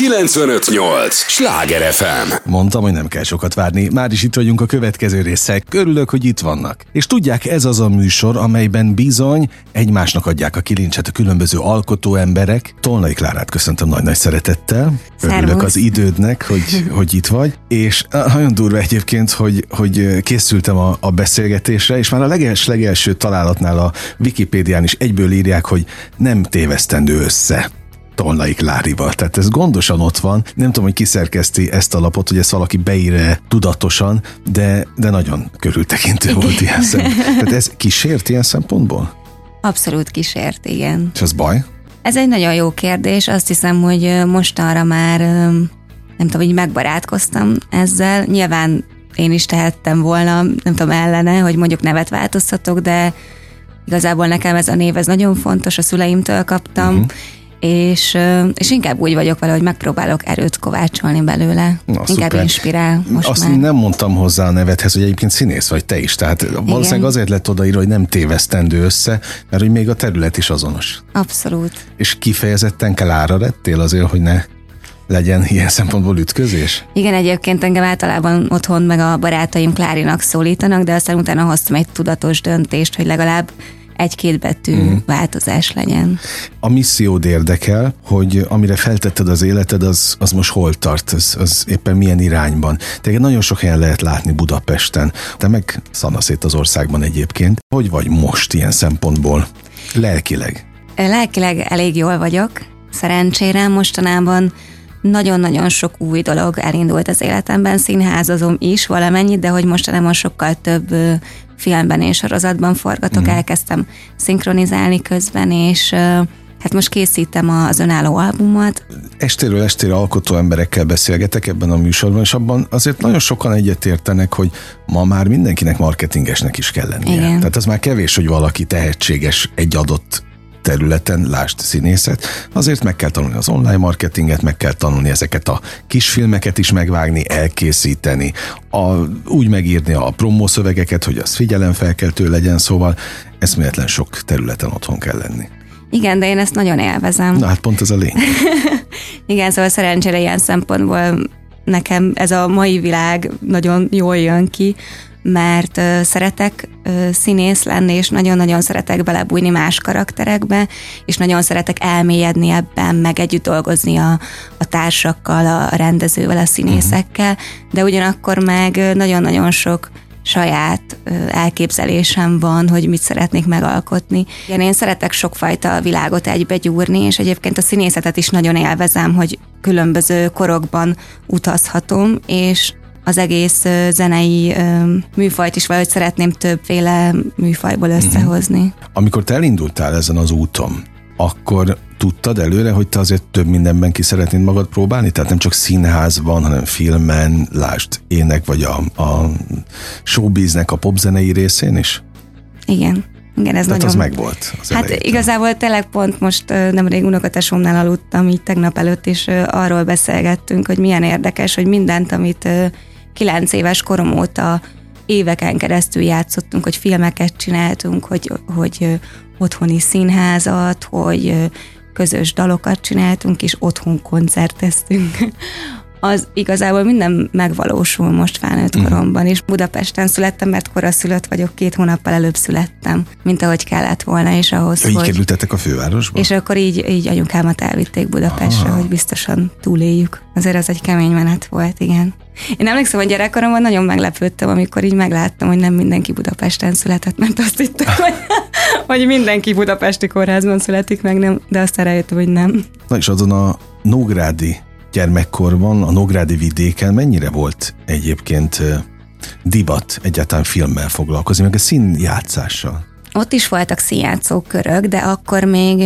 958! Sláger FM! Mondtam, hogy nem kell sokat várni. Már is itt vagyunk a következő része. Örülök, hogy itt vannak. És tudják, ez az a műsor, amelyben bizony egymásnak adják a kilincset a különböző alkotó emberek. Tolnai Klárát köszöntöm nagy-nagy szeretettel. Örülök Szervusz. az idődnek, hogy, hogy itt vagy. És ah, nagyon durva egyébként, hogy, hogy készültem a, a beszélgetésre, és már a leges legelső találatnál a Wikipédián is egyből írják, hogy nem tévesztendő össze. Tolnai Klárival. Tehát ez gondosan ott van. Nem tudom, hogy kiszerkeszti ezt a lapot, hogy ezt valaki beír tudatosan, de, de nagyon körültekintő volt ilyen szempontból. Tehát ez kísért ilyen szempontból? Abszolút kísért, igen. És az baj? Ez egy nagyon jó kérdés. Azt hiszem, hogy mostanra már nem tudom, hogy megbarátkoztam ezzel. Nyilván én is tehettem volna, nem tudom, ellene, hogy mondjuk nevet változtatok, de igazából nekem ez a név, ez nagyon fontos, a szüleimtől kaptam, uh-huh. És, és inkább úgy vagyok vele, hogy megpróbálok erőt kovácsolni belőle. Na, inkább szuper. inspirál most Azt már. nem mondtam hozzá a nevedhez, hogy egyébként színész vagy te is. Tehát valószínűleg azért lett odaírva, hogy nem tévesztendő össze, mert hogy még a terület is azonos. Abszolút. És kifejezetten Klára lettél azért, hogy ne legyen ilyen szempontból ütközés? Igen, egyébként engem általában otthon meg a barátaim Klárinak szólítanak, de aztán utána hoztam egy tudatos döntést, hogy legalább egy-két betű mm. változás legyen. A missziód érdekel, hogy amire feltetted az életed, az, az most hol tart, az, az éppen milyen irányban. Téged nagyon sok helyen lehet látni Budapesten, te meg szanaszét az országban egyébként. Hogy vagy most ilyen szempontból? Lelkileg. Lelkileg elég jól vagyok, szerencsére mostanában nagyon-nagyon sok új dolog elindult az életemben, színházazom is valamennyit, de hogy mostanában sokkal több filmben és sorozatban forgatok, mm. elkezdtem szinkronizálni közben, és hát most készítem az önálló albumot, Estéről estére alkotó emberekkel beszélgetek ebben a műsorban, és abban azért nagyon sokan egyetértenek, hogy ma már mindenkinek marketingesnek is kell lennie. Igen. Tehát az már kevés, hogy valaki tehetséges egy adott területen, lásd színészet, azért meg kell tanulni az online marketinget, meg kell tanulni ezeket a kisfilmeket is megvágni, elkészíteni, a, úgy megírni a promószövegeket, hogy az figyelemfelkeltő legyen, szóval eszméletlen sok területen otthon kell lenni. Igen, de én ezt nagyon élvezem. Na hát pont ez a lény. Igen, szóval szerencsére ilyen szempontból nekem ez a mai világ nagyon jól jön ki, mert szeretek színész lenni, és nagyon-nagyon szeretek belebújni más karakterekbe, és nagyon szeretek elmélyedni ebben, meg együtt dolgozni a, a társakkal, a rendezővel, a színészekkel, de ugyanakkor meg nagyon-nagyon sok saját elképzelésem van, hogy mit szeretnék megalkotni. Igen, én szeretek sokfajta világot egybe gyúrni, és egyébként a színészetet is nagyon élvezem, hogy különböző korokban utazhatom, és az egész zenei műfajt is valahogy szeretném többféle műfajból összehozni. Amikor te elindultál ezen az úton, akkor tudtad előre, hogy te azért több mindenben ki szeretnéd magad próbálni? Tehát nem csak színházban, hanem filmen, lásd ének, vagy a, a showbiznek a popzenei részén is? Igen. Igen, ez Tehát nagyon... az megvolt. Az Hát elejétől. igazából tényleg pont most nemrég unokatesomnál aludtam így tegnap előtt, és arról beszélgettünk, hogy milyen érdekes, hogy mindent, amit kilenc éves korom óta éveken keresztül játszottunk, hogy filmeket csináltunk, hogy, hogy otthoni színházat, hogy közös dalokat csináltunk, és otthon koncerteztünk. Az igazából minden megvalósul most felnőtt Mhm. koromban, és Budapesten születtem, mert koraszülött vagyok, két hónappal előbb születtem, mint ahogy kellett volna, és ahhoz, így hogy... kerültetek a fővárosba? És akkor így, így anyukámat elvitték Budapestre, Ah. hogy biztosan túléljük. Azért az egy kemény menet volt, igen. Én emlékszem, hogy gyerekkoromban nagyon meglepődtem, amikor így megláttam, hogy nem mindenki Budapesten született, mert azt hittem, hogy, hogy mindenki budapesti kórházban születik meg, nem, de aztán rájöttem, hogy nem. Na és azon a Nógrádi gyermekkorban, a Nógrádi vidéken mennyire volt egyébként divat egyáltalán filmmel foglalkozni, meg a színjátszással? Ott is voltak színjátszó körök, de akkor még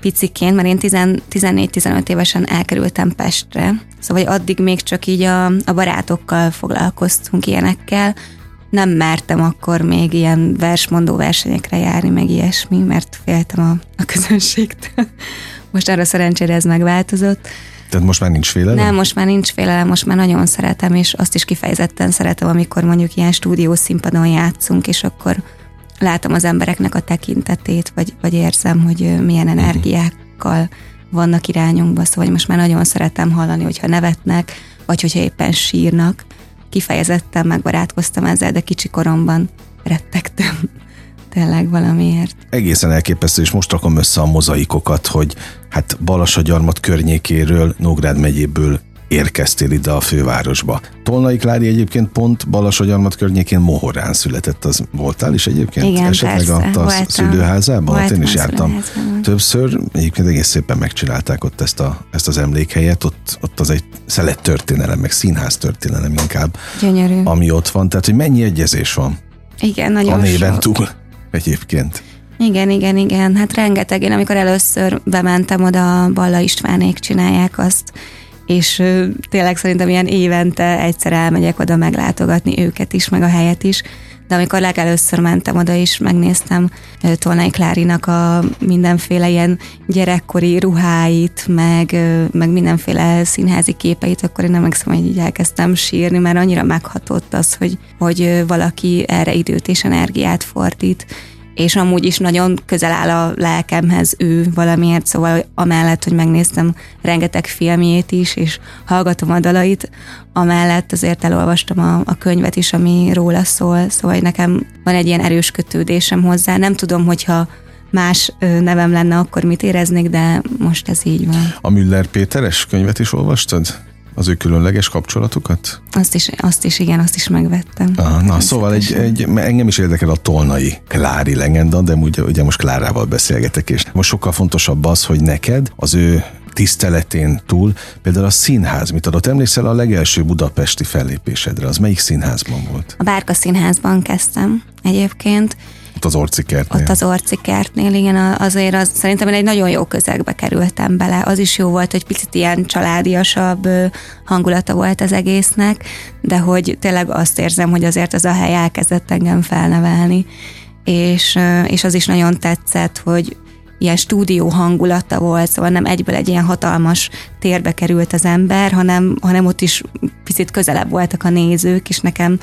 piciként, mert én 10 14-15 évesen elkerültem Pestre, szóval addig még csak így a, a barátokkal foglalkoztunk ilyenekkel. Nem mertem akkor még ilyen versmondó versenyekre járni, meg ilyesmi, mert féltem a, a közönségtől. Most arra szerencsére ez megváltozott. Tehát most már nincs félelem? Nem, most már nincs félelem, most már nagyon szeretem, és azt is kifejezetten szeretem, amikor mondjuk ilyen stúdió színpadon játszunk, és akkor látom az embereknek a tekintetét, vagy, vagy érzem, hogy milyen energiákkal vannak irányunkba, szóval most már nagyon szeretem hallani, hogyha nevetnek, vagy hogyha éppen sírnak. Kifejezetten megbarátkoztam ezzel, de kicsi koromban rettegtem tényleg valamiért. Egészen elképesztő, és most rakom össze a mozaikokat, hogy hát Balasagyarmat környékéről, Nógrád megyéből érkeztél ide a fővárosba. Tolnai Klári egyébként pont Balasagyarmat környékén Mohorán született, az voltál is egyébként? Igen, Esetleg persze, a, a voltam. szülőházában? Hát én is Voltam jártam többször. Egyébként egész szépen megcsinálták ott ezt, a, ezt az emlékhelyet, ott, ott az egy szelet történelem, meg színház történelem inkább, Gyönyörű. ami ott van. Tehát, hogy mennyi egyezés van Igen, nagyon a néven sok. túl egyébként. Igen, igen, igen. Hát rengeteg. Én amikor először bementem oda, Balla Istvánék csinálják azt, és tényleg szerintem ilyen évente egyszer elmegyek oda meglátogatni őket is, meg a helyet is. De amikor legelőször mentem oda is, megnéztem Tolnai Klárinak a mindenféle ilyen gyerekkori ruháit, meg, meg mindenféle színházi képeit, akkor én nem emlékszem, hogy így elkezdtem sírni, mert annyira meghatott az, hogy, hogy valaki erre időt és energiát fordít és amúgy is nagyon közel áll a lelkemhez ő valamiért, szóval amellett, hogy megnéztem rengeteg filmjét is, és hallgatom a dalait, amellett azért elolvastam a, a könyvet is, ami róla szól, szóval nekem van egy ilyen erős kötődésem hozzá. Nem tudom, hogyha más nevem lenne, akkor mit éreznék, de most ez így van. A Müller Péteres könyvet is olvastad? Az ő különleges kapcsolatukat? Azt is, azt is igen, azt is megvettem. Aha, na, szóval egy, egy, engem is érdekel a tolnai Klári legenda, de ugye, ugye most Klárával beszélgetek, és most sokkal fontosabb az, hogy neked az ő tiszteletén túl például a színház mit adott? Emlékszel a legelső budapesti fellépésedre? Az melyik színházban volt? A Bárka Színházban kezdtem egyébként, Ott az Orcikertnél. Ott az Orci kertnél, igen, azért az, szerintem én egy nagyon jó közegbe kerültem bele. Az is jó volt, hogy picit ilyen családiasabb hangulata volt az egésznek, de hogy tényleg azt érzem, hogy azért az a hely elkezdett engem felnevelni. És, és az is nagyon tetszett, hogy ilyen stúdió hangulata volt, szóval nem egyből egy ilyen hatalmas térbe került az ember, hanem, hanem ott is picit közelebb voltak a nézők, és nekem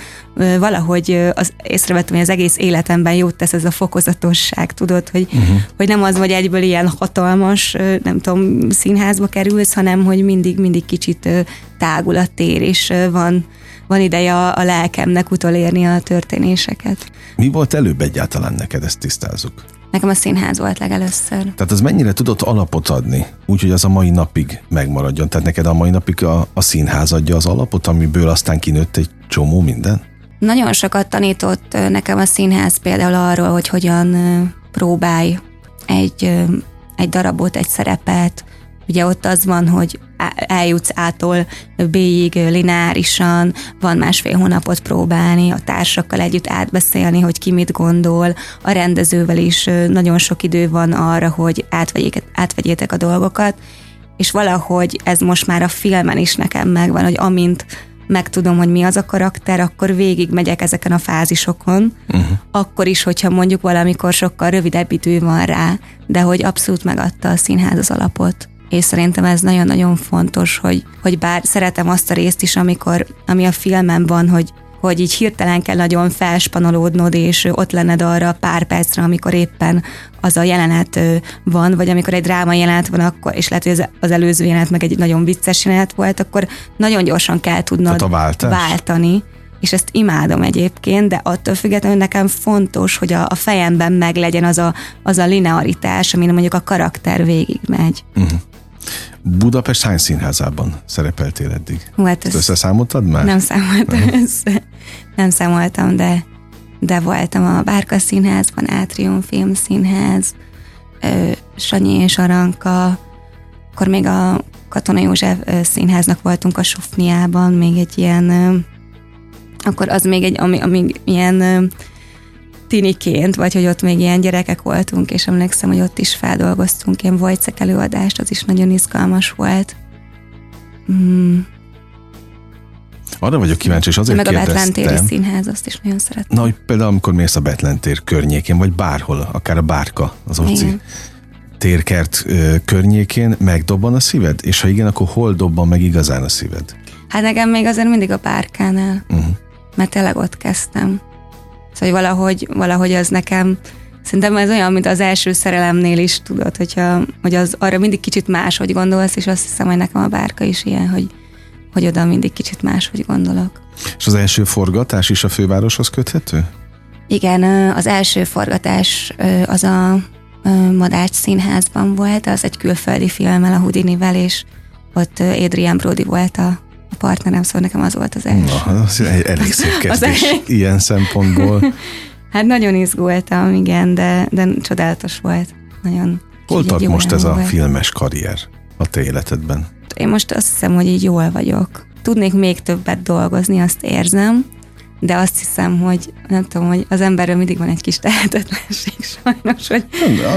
valahogy az, észrevettem, hogy az egész életemben jót tesz ez a fokozatosság, tudod, hogy, uh-huh. hogy nem az, hogy egyből ilyen hatalmas, nem tudom, színházba kerülsz, hanem hogy mindig, mindig kicsit tágul a tér, és van, van ideje a, a lelkemnek utolérni a történéseket. Mi volt előbb egyáltalán neked, ezt tisztázzuk? Nekem a színház volt legelőször. Tehát az mennyire tudott alapot adni, úgyhogy az a mai napig megmaradjon? Tehát neked a mai napig a, a színház adja az alapot, amiből aztán kinőtt egy csomó minden? Nagyon sokat tanított nekem a színház például arról, hogy hogyan próbálj egy, egy darabot, egy szerepet. Ugye ott az van, hogy eljutsz ától B-ig lineárisan, van másfél hónapot próbálni, a társakkal együtt átbeszélni, hogy ki mit gondol, a rendezővel is nagyon sok idő van arra, hogy átvegyék, átvegyétek a dolgokat, és valahogy ez most már a filmen is nekem megvan, hogy amint megtudom, hogy mi az a karakter, akkor végig megyek ezeken a fázisokon, uh-huh. akkor is, hogyha mondjuk valamikor sokkal rövidebb idő van rá, de hogy abszolút megadta a színház az alapot. És szerintem ez nagyon-nagyon fontos, hogy, hogy bár szeretem azt a részt is, amikor, ami a filmen van, hogy hogy így hirtelen kell nagyon felspanolódnod, és ott lenned arra pár percre, amikor éppen az a jelenet van, vagy amikor egy dráma jelenet van, akkor, és lehet, hogy az- előző jelenet meg egy nagyon vicces jelenet volt, akkor nagyon gyorsan kell tudnod váltani, és ezt imádom egyébként, de attól függetlenül nekem fontos, hogy a, a fejemben meglegyen az a, az a linearitás, amin mondjuk a karakter végigmegy. Budapest hány színházában szerepeltél eddig? Hú, hát Ezt ez összeszámoltad már? nem számoltam össze. Nem számoltam, de, de voltam a Bárka Színházban, Átrium Filmszínház, Sanyi és Aranka, akkor még a Katona József Színháznak voltunk a Sofniában, még egy ilyen, akkor az még egy, ami, ami ilyen tiniként, vagy hogy ott még ilyen gyerekek voltunk, és emlékszem, hogy ott is feldolgoztunk ilyen Wojciech előadást, az is nagyon izgalmas volt. Mm. Arra vagyok kíváncsi, és azért Meg a Betlen téri kérdeztem. színház, azt is nagyon szeretem. Na, hogy például amikor mész a Betlen tér környékén, vagy bárhol, akár a Bárka, az Igen. térkert ö, környékén, megdobban a szíved? És ha igen, akkor hol dobban meg igazán a szíved? Hát nekem még azért mindig a párkánál, Uh-huh. mert tényleg ott kezdtem. Szóval hogy valahogy, valahogy az nekem, Szerintem ez olyan, mint az első szerelemnél is, tudod, hogyha, hogy az arra mindig kicsit máshogy gondolsz, és azt hiszem, hogy nekem a bárka is ilyen, hogy, hogy oda mindig kicsit máshogy gondolok. És az első forgatás is a fővároshoz köthető? Igen, az első forgatás az a Madács színházban volt, az egy külföldi filmmel, a Houdinivel, és ott Adrian Brody volt a partnerem, szóval nekem az volt az első. Na, az egy elég szép kezdés ilyen szempontból. Hát nagyon izgultam, igen, de, de csodálatos volt. Nagyon. Hol tart most ez volt. a filmes karrier a te életedben? Én most azt hiszem, hogy így jól vagyok. Tudnék még többet dolgozni, azt érzem, de azt hiszem, hogy nem tudom, hogy az emberről mindig van egy kis tehetetlenség sajnos, hogy,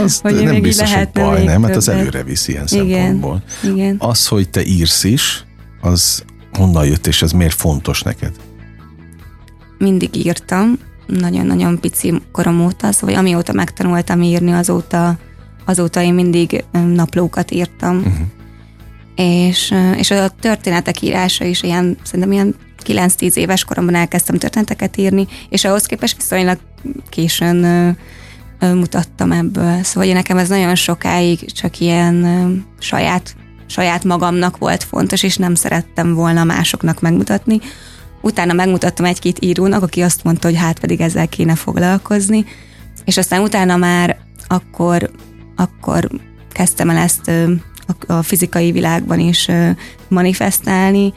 az hogy nem biztos, hogy baj, nem, mert az előre viszi ilyen igen, szempontból. Igen. Az, hogy te írsz is, az honnan jött, és ez miért fontos neked? Mindig írtam, nagyon-nagyon pici korom óta, szóval amióta megtanultam írni, azóta, azóta én mindig naplókat írtam. Uh-huh. És, és a történetek írása is ilyen, szerintem ilyen 9-10 éves koromban elkezdtem történeteket írni, és ahhoz képest viszonylag későn ö, ö, mutattam ebből. Szóval nekem ez nagyon sokáig csak ilyen ö, saját, saját magamnak volt fontos, és nem szerettem volna másoknak megmutatni. Utána megmutattam egy-két írónak, aki azt mondta, hogy hát pedig ezzel kéne foglalkozni, és aztán utána már akkor, akkor kezdtem el ezt a fizikai világban is manifestálni,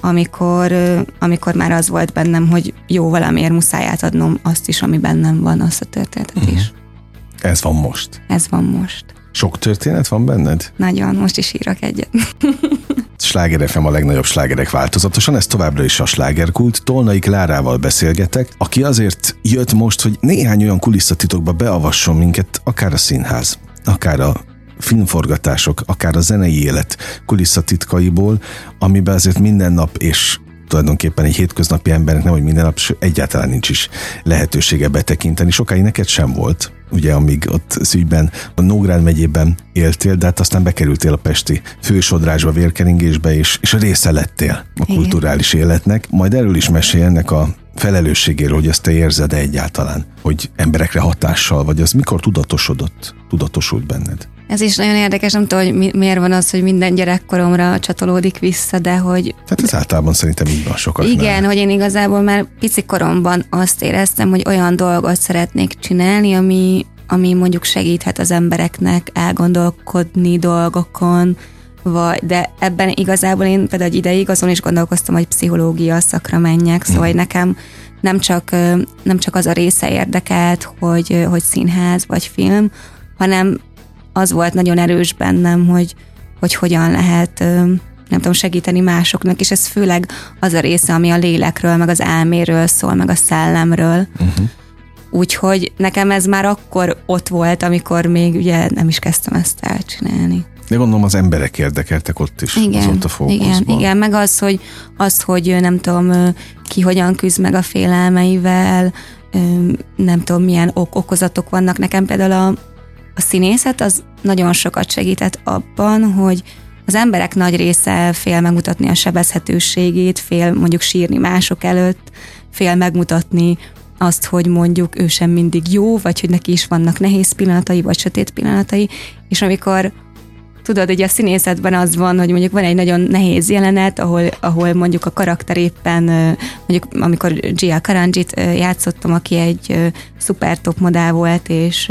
amikor, amikor már az volt bennem, hogy jó, valamiért muszáj átadnom azt is, ami bennem van, azt a történetet uh-huh. is. Ez van most? Ez van most. Sok történet van benned? Nagyon, most is írok egyet. Sláger FM a legnagyobb slágerek változatosan, ez továbbra is a slágerkult. Tolnai Klárával beszélgetek, aki azért jött most, hogy néhány olyan kulisszatitokba beavasson minket, akár a színház, akár a filmforgatások, akár a zenei élet kulisszatitkaiból, amiben azért minden nap és tulajdonképpen egy hétköznapi embernek nem, hogy minden nap egyáltalán nincs is lehetősége betekinteni. Sokáig neked sem volt, ugye amíg ott szügyben, a Nógrád megyében éltél, de hát aztán bekerültél a Pesti fősodrásba, vérkeringésbe, és, és a része lettél a Igen. kulturális életnek. Majd erről is mesélj ennek a felelősségéről, hogy ezt te érzed egyáltalán, hogy emberekre hatással vagy, az mikor tudatosodott, tudatosult benned? Ez is nagyon érdekes, nem tudom, hogy mi, miért van az, hogy minden gyerekkoromra csatolódik vissza, de hogy... Tehát ez általában szerintem így van sokat. Igen, hogy én igazából már pici koromban azt éreztem, hogy olyan dolgot szeretnék csinálni, ami, ami mondjuk segíthet az embereknek elgondolkodni dolgokon, vagy, de ebben igazából én például egy ideig azon is gondolkoztam, hogy pszichológia szakra menjek, szóval hmm. nekem nem csak, nem csak az a része érdekelt, hogy, hogy színház vagy film, hanem az volt nagyon erős bennem, hogy, hogy hogyan lehet nem tudom, segíteni másoknak, és ez főleg az a része, ami a lélekről, meg az elméről szól, meg a szellemről. Uh-huh. Úgyhogy nekem ez már akkor ott volt, amikor még ugye nem is kezdtem ezt elcsinálni. De gondolom az emberek érdekeltek ott is, igen, az ott a fókuszban. Igen, igen, meg az, hogy, az, hogy nem tudom, ki hogyan küzd meg a félelmeivel, nem tudom, milyen ok- okozatok vannak. Nekem például a, a színészet az nagyon sokat segített abban, hogy az emberek nagy része fél megmutatni a sebezhetőségét, fél mondjuk sírni mások előtt, fél megmutatni azt, hogy mondjuk ő sem mindig jó, vagy hogy neki is vannak nehéz pillanatai, vagy sötét pillanatai, és amikor tudod, hogy a színészetben az van, hogy mondjuk van egy nagyon nehéz jelenet, ahol, ahol mondjuk a karakter éppen, mondjuk amikor Gia Karanjit játszottam, aki egy szuper top modell volt, és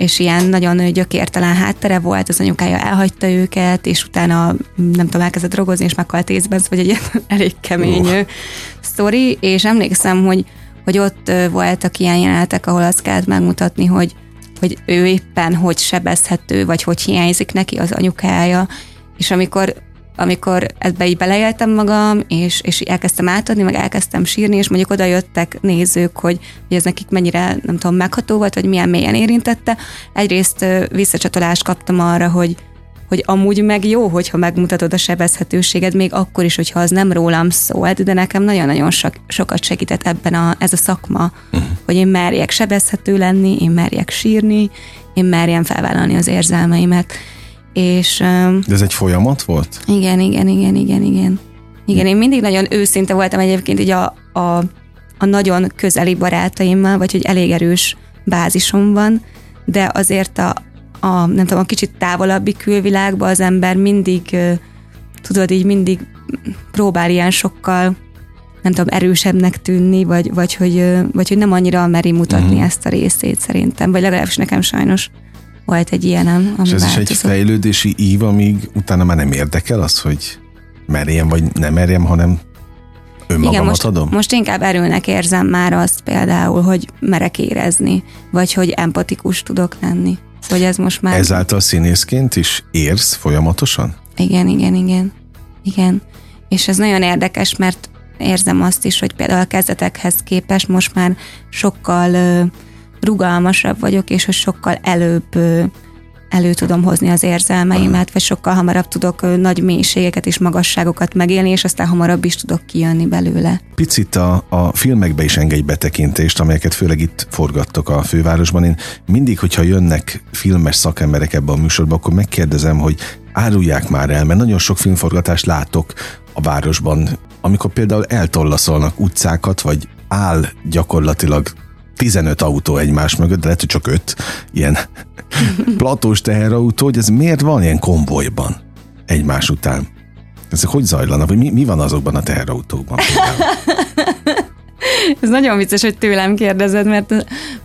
és ilyen nagyon gyökértelen háttere volt, az anyukája elhagyta őket, és utána nem tudom, elkezdett drogozni, és meghalt észben, vagy egy elég kemény uh. sztori, és emlékszem, hogy, hogy ott voltak ilyen jelenetek, ahol azt kellett megmutatni, hogy, hogy ő éppen hogy sebezhető, vagy hogy hiányzik neki az anyukája, és amikor amikor ebbe így beleéltem magam, és, és elkezdtem átadni, meg elkezdtem sírni, és mondjuk oda jöttek nézők, hogy, hogy ez nekik mennyire, nem tudom, megható volt, vagy milyen mélyen érintette. Egyrészt visszacsatolást kaptam arra, hogy, hogy amúgy meg jó, hogyha megmutatod a sebezhetőséged, még akkor is, hogyha az nem rólam szólt, de nekem nagyon-nagyon sok, sokat segített ebben a, ez a szakma, uh-huh. hogy én merjek sebezhető lenni, én merjek sírni, én merjem felvállalni az érzelmeimet. És, De ez egy folyamat volt? Igen, igen, igen, igen, igen. Igen, én mindig nagyon őszinte voltam egyébként így a, a, a nagyon közeli barátaimmal, vagy hogy elég erős bázisom van, de azért a, a nem tudom, a kicsit távolabbi külvilágban az ember mindig, tudod, így mindig próbál ilyen sokkal nem tudom, erősebbnek tűnni, vagy, vagy, hogy, vagy hogy nem annyira meri mutatni uh-huh. ezt a részét szerintem, vagy legalábbis nekem sajnos volt egy ilyenem. Ami És ez változott. is egy fejlődési ív, amíg utána már nem érdekel az, hogy merjem vagy nem merjem, hanem önmagamat Igen, most, adom? most inkább erőnek érzem már azt például, hogy merek érezni, vagy hogy empatikus tudok lenni. Hogy ez most már... Ezáltal színészként is érsz folyamatosan? Igen, igen, igen. Igen. És ez nagyon érdekes, mert érzem azt is, hogy például a kezdetekhez képest most már sokkal rugalmasabb vagyok, és hogy sokkal előbb elő tudom hozni az érzelmeimet, vagy sokkal hamarabb tudok nagy mélységeket és magasságokat megélni, és aztán hamarabb is tudok kijönni belőle. Picit a, a filmekbe is engedj betekintést, amelyeket főleg itt forgattok a fővárosban. Én mindig, hogyha jönnek filmes szakemberek ebbe a műsorba, akkor megkérdezem, hogy árulják már el, mert nagyon sok filmforgatást látok a városban, amikor például eltollaszolnak utcákat, vagy áll gyakorlatilag 15 autó egymás mögött, de lehet, hogy csak 5 ilyen platós teherautó, hogy ez miért van ilyen konvojban egymás után? Ezek hogy zajlanak? Vagy mi, mi van azokban a teherautókban? Ez nagyon vicces, hogy tőlem kérdezed, mert,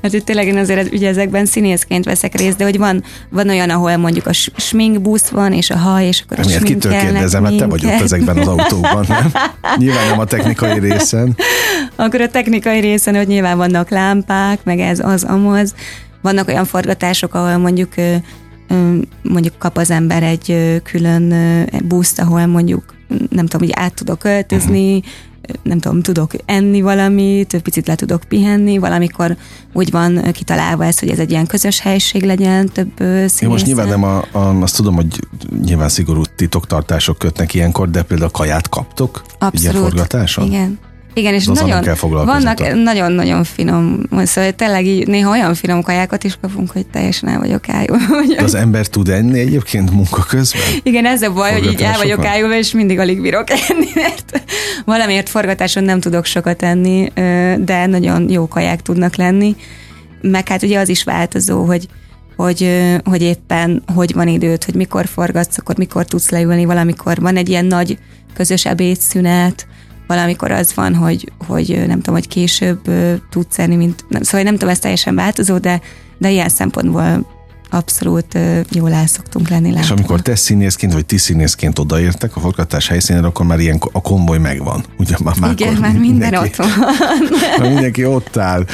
mert itt tényleg én azért ugye ezekben színészként veszek részt, de hogy van, van olyan, ahol mondjuk a sminkbusz van, és a haj, és akkor a Miért kitől kérdezem, mert te vagy ott ezekben az autókban, nem? Nyilván nem a technikai részen. Akkor a technikai részen, hogy nyilván vannak lámpák, meg ez az, amaz. Vannak olyan forgatások, ahol mondjuk mondjuk kap az ember egy külön buszt, ahol mondjuk nem tudom, hogy át tudok költözni, uh-huh nem tudom, tudok enni valamit, picit le tudok pihenni, valamikor úgy van kitalálva ez, hogy ez egy ilyen közös helység legyen, több színészen. Én most nyilván nem a, a, azt tudom, hogy nyilván szigorú titoktartások kötnek ilyenkor, de például kaját kaptok? Abszolút. Ilyen forgatáson? Igen. Igen, és nagyon, vannak nagyon-nagyon finom, szóval tényleg így néha olyan finom kajákat is kapunk, hogy teljesen el vagyok ájulva. De az ember tud enni egyébként munka közben? Igen, ez a baj, hogy így el vagyok ájulva, és mindig alig bírok enni, mert valamiért forgatáson nem tudok sokat enni, de nagyon jó kaják tudnak lenni. Meg hát ugye az is változó, hogy hogy, hogy éppen hogy van időt, hogy mikor forgatsz, akkor mikor tudsz leülni, valamikor van egy ilyen nagy közös ebédszünet, valamikor az van, hogy, hogy nem tudom, hogy később tudsz enni, mint, szóval nem tudom, ez teljesen változó, de, de ilyen szempontból abszolút jól el szoktunk lenni. Látva. És amikor te színészként, vagy ti színészként odaértek a forgatás helyszínére, akkor már ilyen a konvoj megvan. Ugye már, már Igen, már minden mindenki, ott van. már mindenki ott áll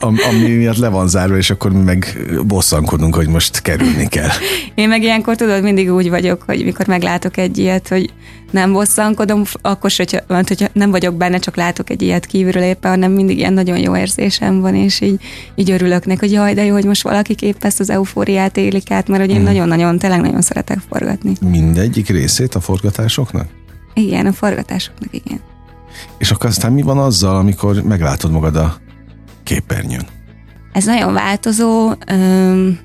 ami miatt le van zárva, és akkor mi meg bosszankodunk, hogy most kerülni kell. Én meg ilyenkor tudod, mindig úgy vagyok, hogy mikor meglátok egy ilyet, hogy nem bosszankodom, akkor se, hogyha, hogyha nem vagyok benne, csak látok egy ilyet kívülről éppen, hanem mindig ilyen nagyon jó érzésem van, és így, így örülök neki, hogy jaj, de jó, hogy most valaki épp ezt az eufóriát élik át, mert hogy én hmm. nagyon-nagyon, tényleg nagyon szeretek forgatni. Mindegyik részét a forgatásoknak? Igen, a forgatásoknak, igen. És akkor aztán mi van azzal, amikor meglátod magad a képernyőn? Ez nagyon változó. Üm,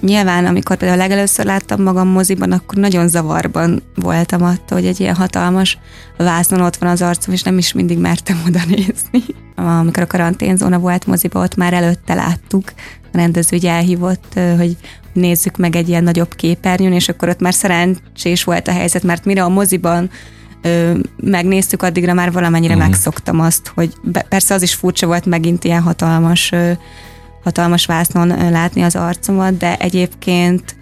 nyilván, amikor például legelőször láttam magam moziban, akkor nagyon zavarban voltam attól, hogy egy ilyen hatalmas vásznon ott van az arcom, és nem is mindig mertem oda nézni. Amikor a karanténzóna volt moziba, ott már előtte láttuk, a rendező ugye elhívott, hogy nézzük meg egy ilyen nagyobb képernyőn, és akkor ott már szerencsés volt a helyzet, mert mire a moziban ö, megnéztük, addigra már valamennyire uh-huh. megszoktam azt, hogy be, persze az is furcsa volt megint ilyen hatalmas ö, hatalmas vásznon ö, látni az arcomat, de egyébként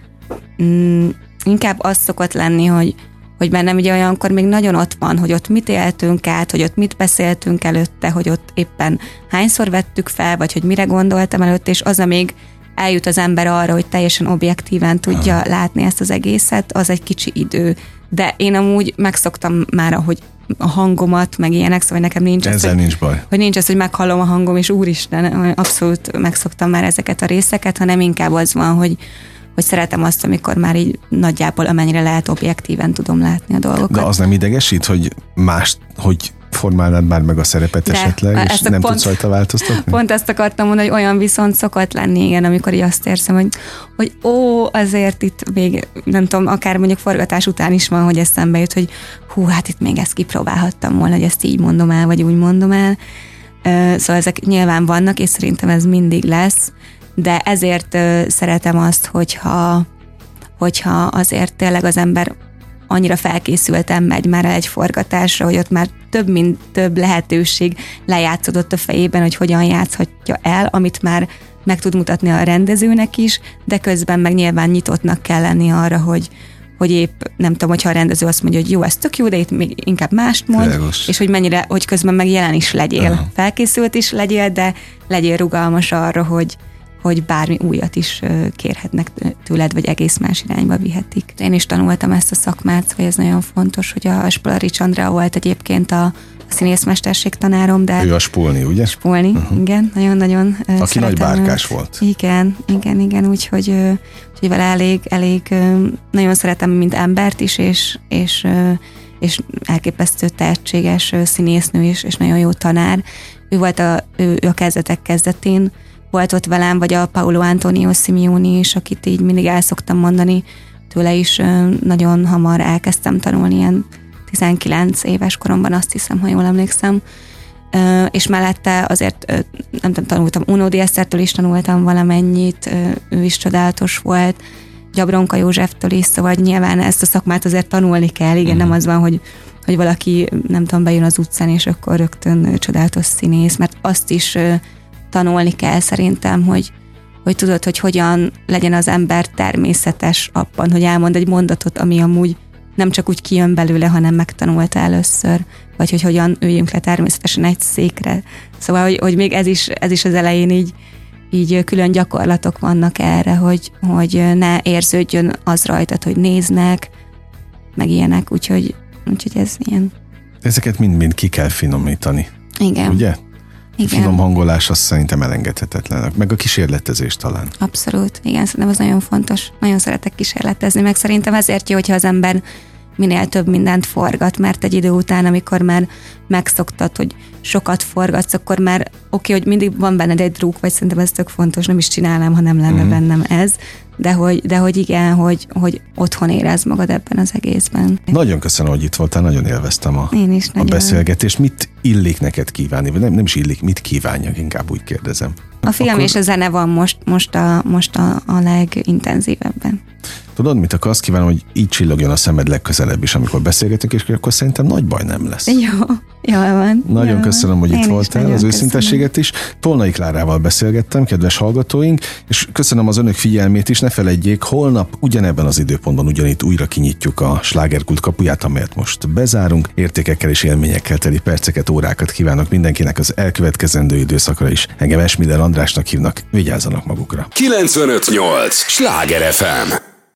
mm, inkább az szokott lenni, hogy hogy bennem ugye olyankor még nagyon ott van, hogy ott mit éltünk át, hogy ott mit beszéltünk előtte, hogy ott éppen hányszor vettük fel, vagy hogy mire gondoltam előtte, és az, amíg eljut az ember arra, hogy teljesen objektíven tudja Aha. látni ezt az egészet, az egy kicsi idő de én amúgy megszoktam már, hogy a hangomat, meg ilyenek, szóval nekem nincs Ezzel ez, hogy, nincs baj. Hogy nincs ez, hogy meghallom a hangom, és úristen, abszolút megszoktam már ezeket a részeket, hanem inkább az van, hogy, hogy szeretem azt, amikor már így nagyjából amennyire lehet objektíven tudom látni a dolgokat. De az nem idegesít, hogy más, hogy formálnád már meg a szerepet De, esetleg, és nem pont, tudsz rajta változtatni? Pont ezt akartam mondani, hogy olyan viszont szokott lenni, igen, amikor így azt érzem, hogy, hogy ó, azért itt még, nem tudom, akár mondjuk forgatás után is van, hogy eszembe jut, hogy hú, hát itt még ezt kipróbálhattam volna, hogy ezt így mondom el, vagy úgy mondom el. Szóval ezek nyilván vannak, és szerintem ez mindig lesz, de ezért szeretem azt, hogyha, hogyha azért tényleg az ember annyira felkészültem megy már egy forgatásra, hogy ott már több, mint több lehetőség lejátszódott a fejében, hogy hogyan játszhatja el, amit már meg tud mutatni a rendezőnek is, de közben meg nyilván nyitottnak kell lenni arra, hogy, hogy épp nem tudom, hogyha a rendező azt mondja, hogy jó, ez tök jó, de itt még inkább mást mond, Légos. és hogy mennyire, hogy közben meg jelen is legyél, uh-huh. felkészült is legyél, de legyél rugalmas arra, hogy, hogy bármi újat is kérhetnek tőled, vagy egész más irányba vihetik. Én is tanultam ezt a szakmát, hogy ez nagyon fontos, hogy a Spolarics Andrea volt egyébként a, a színészmesterség tanárom, de... Ő a Spulni, ugye? Spulni, uh-huh. igen, nagyon-nagyon Aki nagy bárkás őt. volt. Igen, igen, igen, úgyhogy, úgyhogy vele elég, elég nagyon szeretem, mint embert is, és, és, és elképesztő tehetséges színésznő is, és nagyon jó tanár. Ő volt a, ő, ő a kezdetek kezdetén, volt ott velem, vagy a Paulo Antonio Simeoni is, akit így mindig el szoktam mondani, tőle is nagyon hamar elkezdtem tanulni, ilyen 19 éves koromban azt hiszem, ha jól emlékszem, és mellette azért nem tudom, tanultam Uno Diestertől is tanultam valamennyit, ő is csodálatos volt, Gyabronka Józseftől is, szóval nyilván ezt a szakmát azért tanulni kell, igen, nem mhm. az van, hogy hogy valaki, nem tudom, bejön az utcán, és akkor rögtön csodálatos színész, mert azt is tanulni kell szerintem, hogy, hogy tudod, hogy hogyan legyen az ember természetes abban, hogy elmond egy mondatot, ami amúgy nem csak úgy kijön belőle, hanem megtanulta először, vagy hogy hogyan üljünk le természetesen egy székre. Szóval, hogy, hogy még ez is, ez is az elején így, így külön gyakorlatok vannak erre, hogy, hogy ne érződjön az rajtad, hogy néznek, meg ilyenek, úgyhogy, úgyhogy ez ilyen. Ezeket mind-mind ki kell finomítani. Igen. Ugye? Igen. finom hangolás azt szerintem elengedhetetlen. Meg a kísérletezés talán. Abszolút, igen, szerintem ez nagyon fontos. Nagyon szeretek kísérletezni, meg szerintem ezért jó, hogyha az ember minél több mindent forgat, mert egy idő után, amikor már megszoktad, hogy sokat forgatsz, akkor már oké, okay, hogy mindig van benned egy druk, vagy szerintem ez tök fontos, nem is csinálnám, ha nem lenne mm. bennem ez, de hogy, de hogy igen, hogy, hogy otthon érez magad ebben az egészben. Nagyon köszönöm, hogy itt voltál, nagyon élveztem a, Én is a beszélgetést. Mit illik neked kívánni, vagy nem, nem is illik, mit kívánjak, inkább úgy kérdezem. A film Akkor... és a zene van most, most, a, most a, a legintenzívebben. Tudod, mit akarsz kívánom, hogy így csillogjon a szemed legközelebb is, amikor beszélgetünk, és akkor szerintem nagy baj nem lesz. Jó, jó van. Nagyon jó. köszönöm, hogy Én itt voltál, az őszintességet is. Tolnai Klárával beszélgettem, kedves hallgatóink, és köszönöm az önök figyelmét is. Ne felejtjék, holnap ugyanebben az időpontban ugyanitt újra kinyitjuk a slágerkult kapuját, amelyet most bezárunk. Értékekkel és élményekkel teli perceket, órákat kívánok mindenkinek az elkövetkezendő időszakra is. Engem Esmider Andrásnak hívnak, vigyázzanak magukra. 958! Sláger FM!